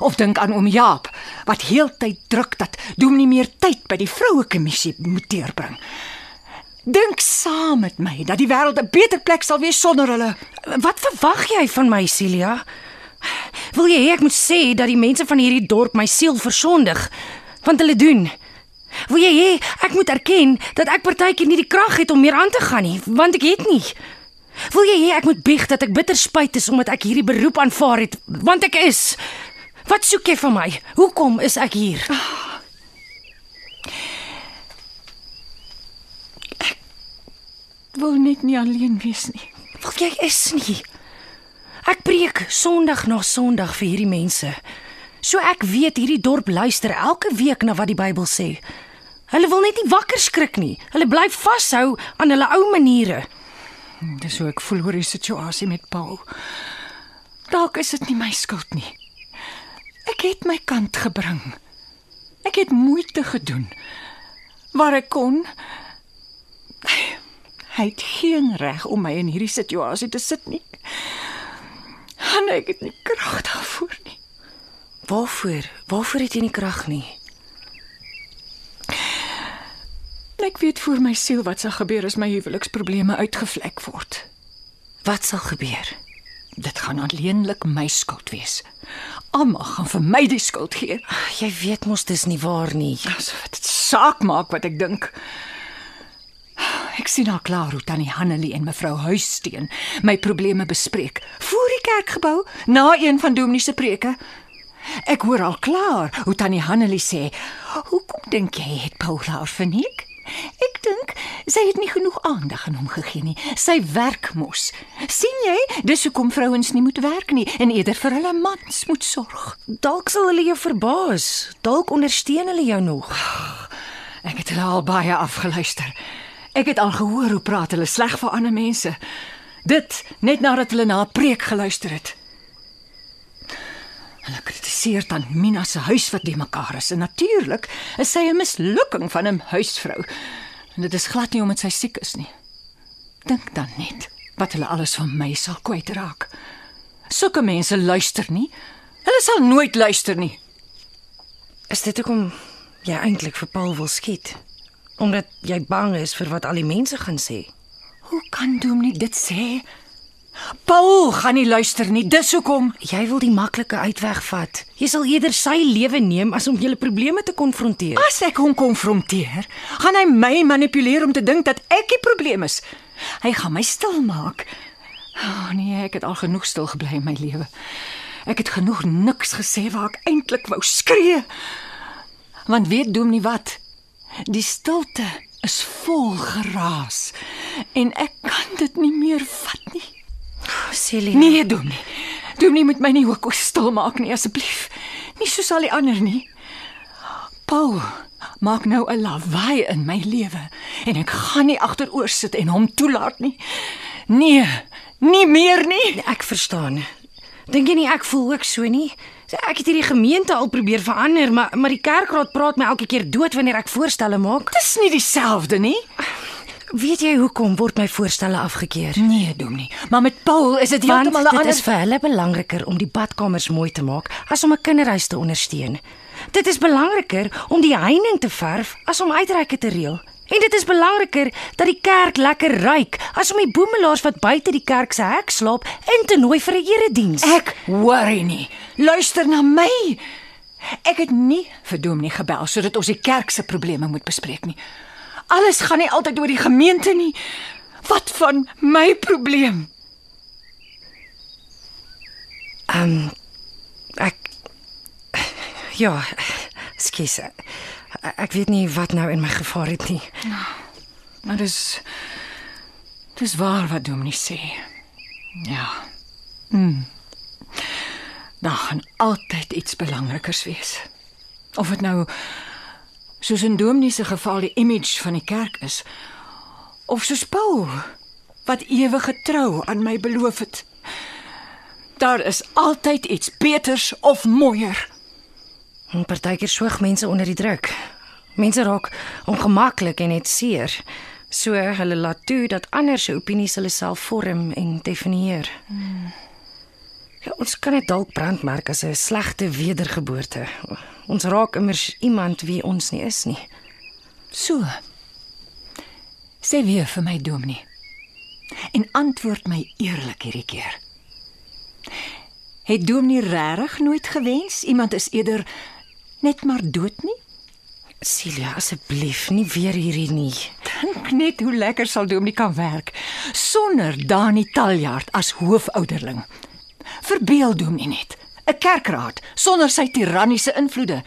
Of dink aan oom Jaap wat heeltyd druk dat Dominee meer tyd by die vroue kommissie moet deurbring. Dink saam met my dat die wêreld 'n beter plek sal wees sonder hulle. Wat verwag jy van my, Celia? Wil jy hê ek moet sê dat die mense van hierdie dorp my siel versondig? Want hulle doen. Wil jy hê ek moet erken dat ek partykeer nie die krag het om meer aan te gaan nie, want ek het nie. Wil jy hê ek moet bieg dat ek bitter spyt is omdat ek hierdie beroep aanvaar het, want ek is. Wat soek jy van my? Hoekom is ek hier? Wil net nie alleen wees nie. Wil jy is nie. Ek preek Sondag na Sondag vir hierdie mense. So ek weet hierdie dorp luister elke week na wat die Bybel sê. Hulle wil net nie wakker skrik nie. Hulle bly vashou aan hulle ou maniere. Dis hoe ek voel oor die situasie met Paul. Dalk is dit nie my skuld nie. Ek het my kant gebring. Ek het moeite gedoen waar ek kon. Hy het geen reg om my in hierdie situasie te sit nie. En ek het nie krag daarvoor nie. Waarvoor? Waarvoor het jy nie krag nie? Ek weet vir my siel wat sal gebeur as my huweliksprobleme uitgevlek word. Wat sal gebeur? Dit gaan alleenlik my skuld wees. Almal gaan vir my die skuld gee. Jy weet mos dis nie waar nie. Asof dit saak maak wat ek dink. Ek sien al klaar hoe tannie Hannelie en mevrou Huissteen my probleme bespreek voor die kerkgebou na een van Dominee se preke. Ek hoor al klaar hoe tannie Hannelie sê: "Hoekom dink jy het Paula verneek?" Ek dink sy het nie genoeg aandag aan hom gegee nie. Sy werk mos. sien jy, dis hoekom vrouens nie moet werk nie en eerder vir hulle mans moet sorg. Dalk sal hulle jou verbaas. Dalk ondersteun hulle jou nog. Ek het al baie afgeluister. Ek het al gehoor hoe praat hulle sleg vir ander mense. Dit net nadat hulle na 'n preek geluister het. Hulle kritiseer dan Mina se huis wat die mekaar is. En natuurlik is sy 'n mislukking van 'n huisvrou. En dit is glad nie omdat sy siek is nie. Dink dan net wat hulle alles van my sal kwytraak. Sulke mense luister nie. Hulle sal nooit luister nie. Is dit hoekom jy eintlik vir Paul wil skiet? Omdat jy bang is vir wat al die mense gaan sê. Hoe kan Dominee dit sê? Paul gaan nie luister nie. Dis hoekom Jy wil die maklike uitweg vat. Jy sal eerder sy lewe neem as om julle probleme te konfronteer. as ek hom konfronteer, gaan hy my manipuleer om te dink dat ek die probleem is. Hy gaan my stil maak. O oh, nee, ek het al genoeg stil gebly in my lewe. Ek het genoeg niks gesê waar ek eintlik wou skree. Want weet Dominee wat? Die stilte is vol geraas en ek kan dit nie meer vat nie. Celia. Nee, Dominee. Dominee moet my nie ook stil maak nie asseblief. Nie soos al die ander nie. Paul maak nou 'n lawaai in my lewe en ek gaan nie agteroor sit en hom toelaat nie. Nee, nie meer nie. Ek verstaan. Dink jy nie ek voel ook so nie? Ek het hierdie gemeente al probeer verander, maar maar die kerkraad praat my elke keer dood wanneer ek voorstelle maak. Dis nie dieselfde nie. Weet jy hoekom word my voorstelle afgekeur? Nee, Dominee, maar met Paul is dit heeltemal 'n dit is vir hulle belangriker om die badkamers mooi te maak as om 'n kinderhuis te ondersteun. Dit is belangriker om die heining te verf as om uitreike te reël. En dit is belangriker dat die kerk lekker ruik as om die boemelaars wat buite die kerk se hek slaap in te nooi vir 'n erediens. Ek worry nie. Luister na my. Ek het nie vir Dominee gebel sodat ons die kerk se probleme moet bespreek nie. Alles gaan nie altyd oor die gemeente nie. Wat van my probleem? Ehm um, ek ja, skus. Ek weet nie wat nou in my gevaar het nie. Maar dis dis waar wat Dominee sê. Ja. Hm. Daar gaan altyd iets belangrikers wees. Of dit nou soos in Dominee se geval die image van die kerk is of soos Paul wat ewige trou aan my beloof het. Daar is altyd iets beters of mooier. En partykeer swyg mense onder die druk. Mense raak ongemaklik en het seer. So hulle laat toe dat ander se opinies hulle self vorm en definieer. Ja, ons kan dit dalk brandmerk as 'n slegte wedergeboorte. Ons raak immers iemand wie ons nie is nie. So. Sê weer vir my dominee. En antwoord my eerlik hierdie keer. Het dominee regtig nooit gewens iemand is eerder net maar dood nie? Celia, asseblief, nie weer hierdie nie. Dink net hoe lekker sal dominee kan werk sonder Dani Taljaard as hoofouderling. Verbeel dominee net, 'n kerkraad sonder sy tiranniese invloede.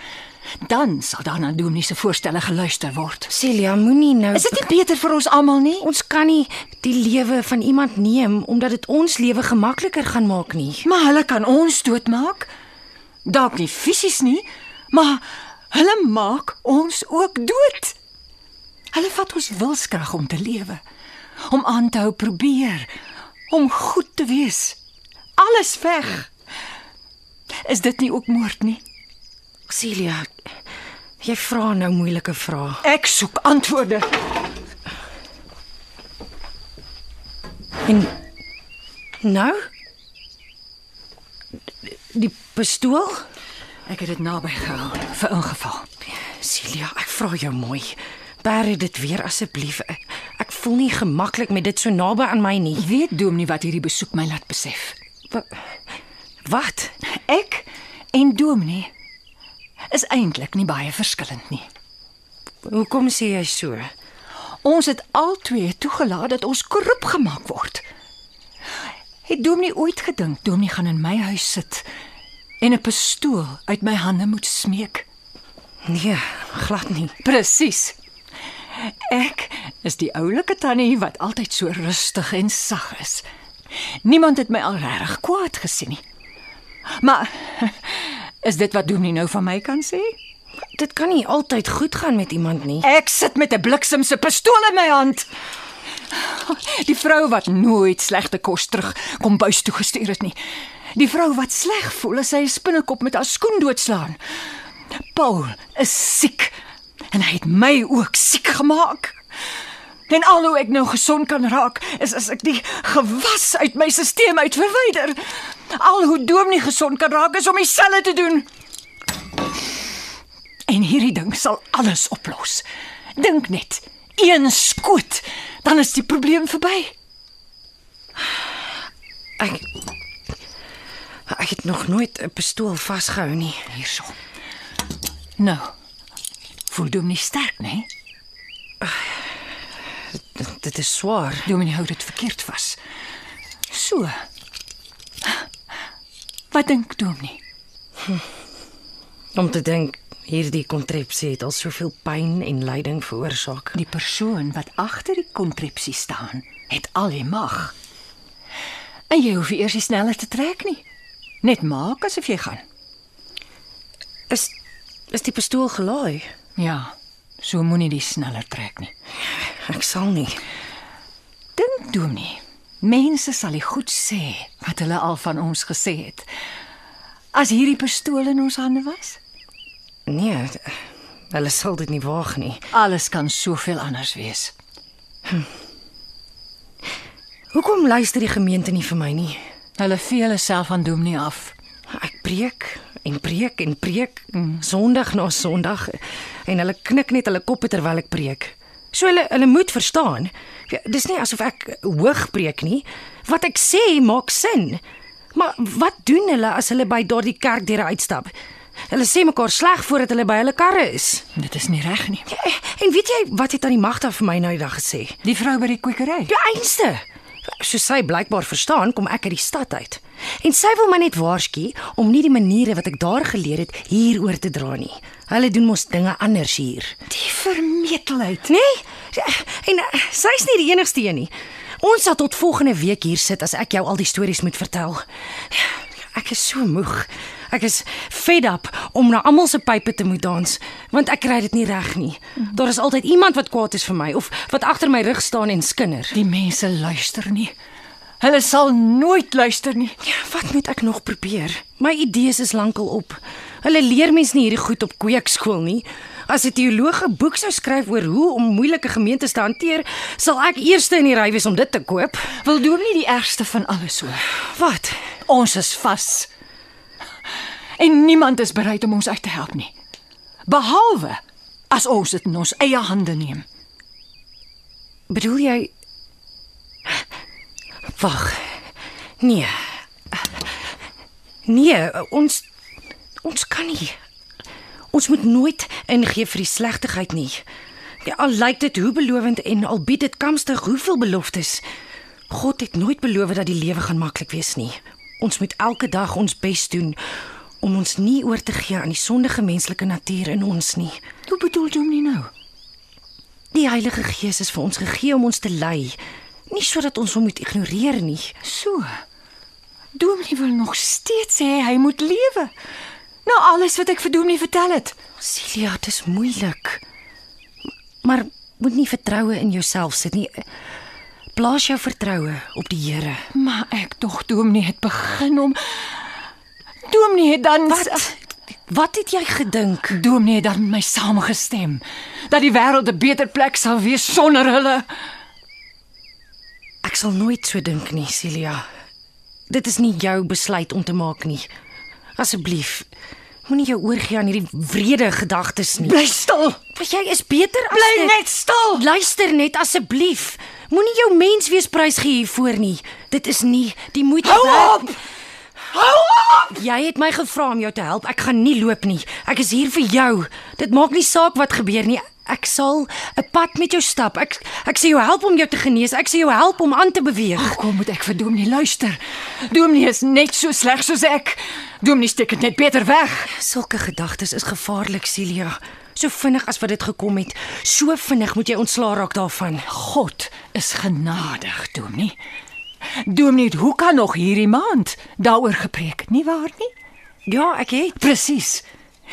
Dan sal daar na dominee se voorstelle geluister word. Celia, moenie nou Is dit nie beter vir ons almal nie? Ons kan nie die lewe van iemand neem omdat dit ons lewe gemakliker gaan maak nie. Maar hulle kan ons doodmaak. Dalk nie fisies nie, maar hulle maak ons ook dood. Hulle vat ons wilskrag om te lewe, om aan te hou probeer, om goed te wees. Alles weg. Is dit nie ook moord nie? Celia, jy vra nou moeilike vrae. Ek soek antwoorde. En nou? Die pistool? Ek het dit naby gehou vir ingeval. Celia, ek vra jou mooi. Bære dit weer asseblief. Ek, ek voel nie gemaklik met dit so naby aan my nie. Weet Dominee wat hierdie besoek my laat besef? Wa- Wat? Ek en Dominee is eintlik nie baie verskillend nie. Hoekom sê jy so? Ons het albei toegelaat dat ons korrup gemaak word. Het Dominee ooit gedink Dominee gaan in my huis sit en 'n pistool uit my hande moet smeek? Nee, glad nie. Presies. Ek is die oulike tannie wat altyd so rustig en sag is. Niemand het my al regtig kwaad gesien nie. Maar is dit wat Dominee nou van my kan sê? Dit kan nie altyd goed gaan met iemand nie. Ek sit met 'n bliksemse pistool in my hand. Die vrou wat nooit slegte kos terug kom buis toe gestuur het nie. Die vrou wat sleg voel as sy 'n spinnekop met haar skoen doodslaan. Paul is siek en hy het my ook siek gemaak. En al hoe ek nou gesond kan raak is as ek die gewas uit my stelsel uit verwyder. Al hoe Dominee gesond kan raak is om dieselfde te doen. En hierdie ding sal alles oplos. Dink net, een skoot, dan is die probleem verby. Ek Ek het nog nooit 'n pistool vasgehou nie. Hierso. Nou. Voel Dominee sterk, né? Dit, dit is swaar. Dominee hou dit verkeerd vas. So. Wat dink Dominee? Om te dink hierdie kontrepsie het al soveel pyn en lyding veroorsaak. Die persoon wat agter die kontrepsie staan, het al die mag. En jy hoef nie eers die sneller te trek nie. Net maak asof jy gaan. Is is die pistool gelaai? Ja, so moenie die sneller trek nie. Ek sal nie. Dink Dominee, mense sal nie goed sê wat hulle al van ons gesê het. As hierdie pistool in ons hande was, Nee, hulle sal dit nie waag nie. alles kan soveel anders wees. Hoekom luister die gemeente nie vir my nie? Hulle vee hulle self aan Dominee af. Ek preek en preek en preek mm. Sondag na Sondag en hulle knik net hulle koppe terwyl ek preek. So hulle hulle moet verstaan. Ja, dis nie asof ek hoog preek nie. Wat ek sê maak sin. Maar wat doen hulle as hulle by daardie kerkdeure uitstap? Hulle sê mekaar sleg voordat hulle by hulle karre is. Dit is nie reg nie. Ja, En weet jy wat het aan die magte vir my nou die dag gesê? Die vrou by die kwekery. Ja, einste. So sy blykbaar verstaan, kom ek uit die stad uit. En sy wil my net waarsku om nie die maniere wat ek daar geleer het hier oor te dra nie. Hulle doen mos dinge anders hier. Die vermetelheid. Nee? En uh, sy's nie die enigste een nie. Ons sal tot volgende week hier sit as ek jou al die stories moet vertel. Ek is so moeg. Ek is fed up om na almal se pype te moet dans, want ek kry dit nie reg nie. Daar is altyd iemand wat kwaad is vir my of wat agter my rug staan en skinder. Die mense luister nie. Hulle sal nooit luister nie. Ja, wat moet ek nog probeer? My idees is lankal op. Hulle leer mens nie hierdie goed op kweekskool nie. As 'n teoloog 'n boek sou skryf oor hoe om moeilike gemeentes te hanteer, sal ek eerste in die ry wees om dit te koop. Wil doen nie die ergste van alles hoor. Wat? Ons is vas. En niemand is bereid om ons uit te help nie. Behalwe as ons dit in ons eie hande neem. Bedoel jy Wag. Nee. Nee, ons ons kan nie. Ons moet nooit ingee vir die slegtigheid nie. Ja, al lyk dit hoe belovend en al bied dit kamstig hoeveel beloftes. God het nooit beloof dat die lewe gaan maklik wees nie. Ons moet elke dag ons bes doen om ons nie oor te gee aan die sondige menslike natuur in ons nie. Hoe bedoel jy nie nou? Die Heilige Gees is vir ons gegee om ons te lei, nie sodat ons hom moet ignoreer nie. So. Dominee wil nog steeds sê hy moet lewe. Nou alles wat ek vir Dominee vertel het. Celia, dit is moeilik. Maar moet nie vertroue in jouself sit nie. Plaas jou vertroue op die Here. Maar ek tog Dominee het begin om Dominee het dan Wat? Wat het jy gedink? Dominee het dan met my saamgestem dat die wêreld 'n beter plek sal wees sonder hulle. Ek sal nooit so dink nie, Celia. Dit is nie jou besluit om te maak nie. Asseblief, moenie jou oorgee aan hierdie wrede gedagtes nie. Bly stil. Want jy is beter as Bly dit. net stil. Luister net asseblief. Moenie jou mensweesprys gee hiervoor nie. Dit is nie die moeite Hou werd. op. Hou op. Jy het my gevra om jou te help. Ek gaan nie loop nie. Ek is hier vir jou. Dit maak nie saak wat gebeur nie. Ek sal 'n pad met jou stap. Ek ek sal jou help om jou te genees. Ek sal jou help om aan te beweeg. Hoekom moet ek vir Dominee luister? Dominee is net so sleg soos ek. Dominee steek dit net beter weg. Sulke gedagtes is gevaarlik, Celia. So vinnig as wat dit gekom het, so vinnig moet jy ontslaa raak daarvan. God is genadig, Dominee. Dominee, hoe kan nog hierdie maand daaroor gepreek, nie waar nie? Ja, ek het. Presies.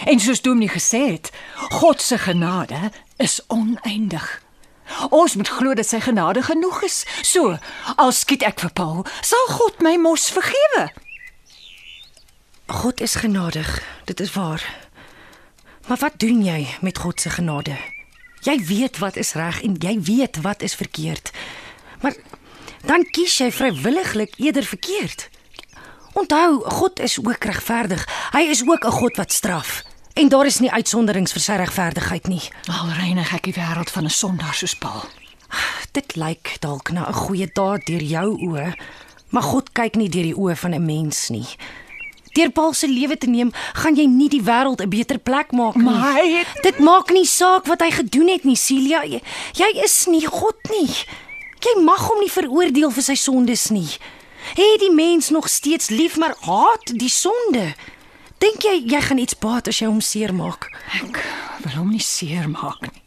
En soos Dominee gesê het, God se genade is oneindig. Ons moet glo dat sy genade genoeg is. So, al skiet ek vir Paul, sal God my mos vergewe. God is genadig. Dit is waar. Maar wat doen jy met God se genade? Jy weet wat is reg en jy weet wat is verkeerd. Maar dan kies jy vrywilliglik eerder verkeerd. Onthou, God is ook regverdig. Hy is ook 'n God wat straf. En daar is nie uitsonderings vir sy regverdigheid nie. Al reinig ek die wêreld van 'n sondaar soos Paul. Dit lyk dalk na 'n goeie daad deur jou oë, maar God kyk nie deur die oë van 'n mens nie. Deur Paul se lewe te neem, gaan jy nie die wêreld 'n beter plek maak nie. Maar hy het Dit maak nie saak wat hy gedoen het nie, Celia. Jy, jy is nie God nie. Jy mag hom nie veroordeel vir sy sondes nie. Het die mens nog steeds lief, maar haat die sonde. Dink jy jy gaan iets baat as jy hom seermaak? ek wil hom nie seermaak nie.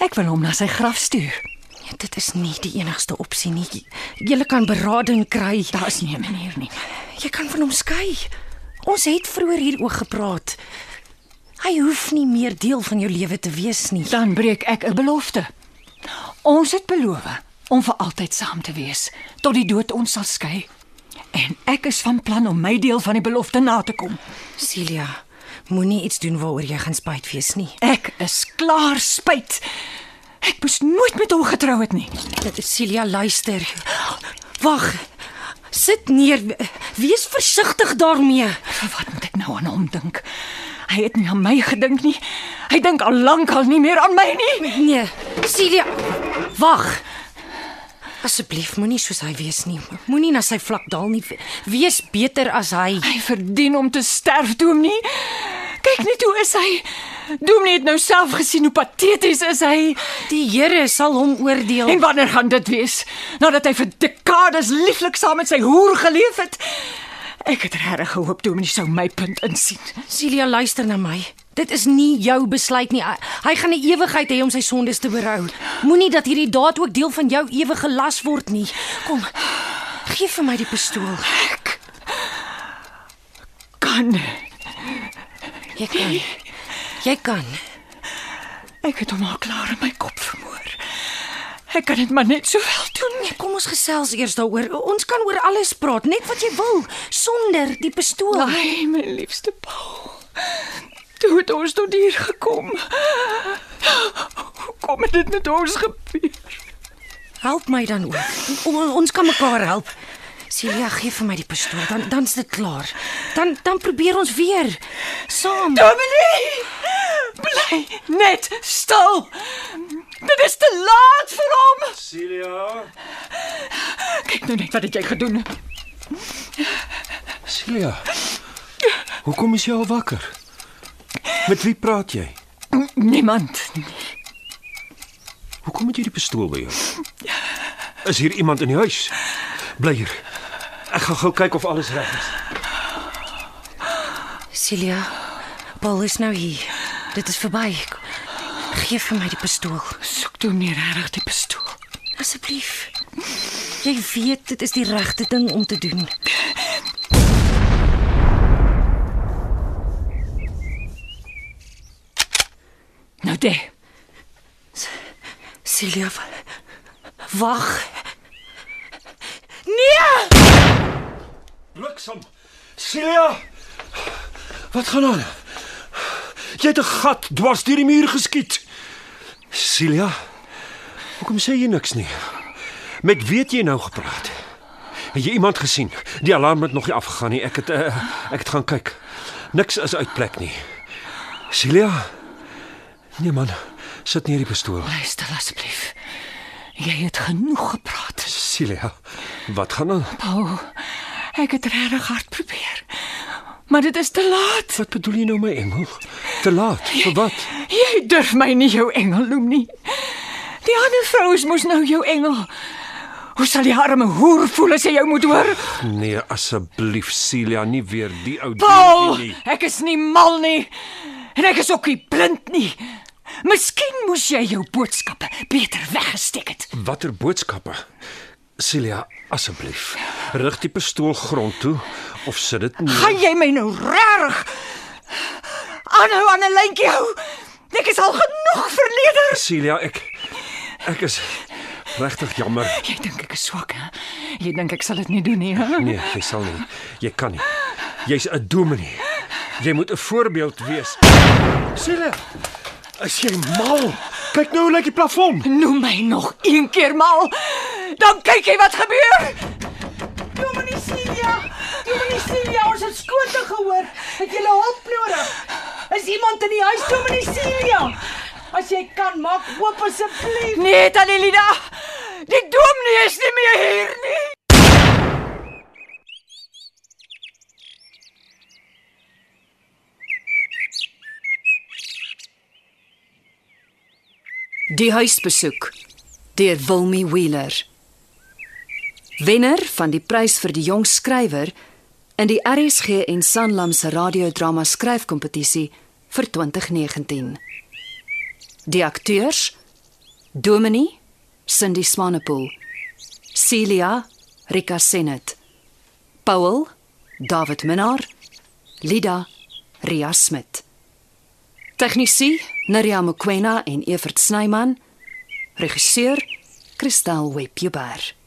Ek wil hom na sy graf stuur. Ja, dit is nie die enigste opsie nie. Jy kan berading kry. Daar is nie 'n manier nie. Jy kan van hom skei. Ons het vroeër hieroor gepraat. Hy hoef nie meer deel van jou lewe te wees nie. Dan breek ek 'n belofte. Ons het beloof om vir altyd saam te wees tot die dood ons sal skei. En ek is van plan om my deel van die belofte na te kom. Celia, moenie iets doen waaroor jy gaan spyt wees nie. Ek is klaar spyt. Ek moes nooit met hom getrou het nie. Dit is Celia, luister. Wag. Sit neer. Wees versigtig daarmee. Wat moet ek nou aan hom dink? Hy het nie aan my gedink nie. Hy dink al lank al nie meer aan my nie. Nee, Celia. Wag. Asseblief, moenie soos hy wees nie. Moenie na sy vlak daal nie. Wees beter as hy. Hy verdien om te sterf, Dominee. Kyk net hoe is hy. Dominee het nou self gesien hoe pateties is hy. Die Here sal hom oordeel. En wanneer gaan dit wees? Nadat hy vir dekades lieflik saam met sy hoer geleef het. Ek het regtig gehoop Dominee sou my punt insien. Celia, luister na my. Dit is nie jou besluit nie. Hy gaan 'n ewigheid hê om sy sondes te berou. Moenie dat hierdie daad ook deel van jou ewige las word nie. Kom. Gee vir my die pistool. Kan Jy kan. Jy kan. ek het hom al klaar in my kop vermoor. Ek kan dit maar net sowel doen. Nee, kom ons ons gesels eers daaroor. Ons kan oor alles praat, net wat jy wil, sonder die pistool. Ai, my liefste Paul. Toe het ons tot hier gekom. Hoe kom dit met ons gebeur? Help my dan ook. O, ons kan mekaar help. Celia, gee vir my die pistool, dan dan's dit klaar. Dan dan probeer ons weer saam. Dominee! Bly net stil. Dit is te laat vir hom. Celia, Kyk nou net wat het jy gedoen. Celia. Hoekom is jy al wakker? Met wie praat jy? Niemand. Hoekom het jy die pistool by jou? Is hier iemand in die huis? Bly hier. Ek gaan gou kyk of alles reg is. Celia, Paul is nou hier. Dit is verby. Gee vir my die pistool, Soek toe nie regtig die pistool. asseblief. Jy weet dit is die regte ding om te doen. Dé. Celia, wa- wag. Bliksem. Celia. Wat gaan aan? Jy het 'n gat dwars deur die muur geskiet. Celia. Hoekom sê jy niks nie? Met wie het jy nou gepraat? Het jy iemand gesien? Die alarm het nog nie afgegaan nie. Ek het uh, ek het gaan kyk. Niks is uit plek nie. Celia. Nee man, sit neer die pistool. Luister asseblief. Jy het genoeg gepraat. Celia, wat gaan aan? Paul, ek het regtig hard probeer. Maar dit is te laat. Wat bedoel jy nou my engel? Te laat. Vir wat? Jy durf my nie jou engel noem nie. Die ander vrouens moes nou jou engel. Hoe sal die arme hoer voel as hy jou moet hoor? Nee, asseblief Celia, nie weer die ou dingetjie nie. ek is nie mal nie. En ek is ook nie blind nie. Miskien moes jy jou boodskappe beter weggesteek het. Watter boodskappe? Celia, asseblief, rig die pistool grond toe of sit dit nie. Gaan jy my nou reg aanhou aan 'n lyntjie hou? Ek is al genoeg verleder. Celia, ek ek is regtig jammer. Jy dink ek is swak, hè? Jy dink ek sal dit nie doen nie, hè? Nee, jy sal nie. Jy kan nie. Jy's 'n dominee. Jy moet 'n voorbeeld wees. Celia, is jy mal? Kyk nou hoe lyk die plafon. Noem my nog een keer mal. Dan kyk jy wat gebeur. Dominee Celia, Dominee Celia, ons het skote gehoor. Het jy hulp nodig? Is iemand in die huis, Dominee Celia? As jy kan, maak oop asseblief. Nee, Tannie Lida. Die dominee is nie meer hier nie. Die huisbesoek deur Wilmy Wheeler. Wenner van die prys vir die jong skrywer in die RSG en Sanlam se radiodrama skryfkompetisie vir 2019. Die akteurs: Dominie Cindy Swanepoel, Celia Rika Senet, Paul David Minnar, Lida Ria Smit. Tegnisie Neriya Mkwena en Evert Snyman. Regisseur Christel Webber.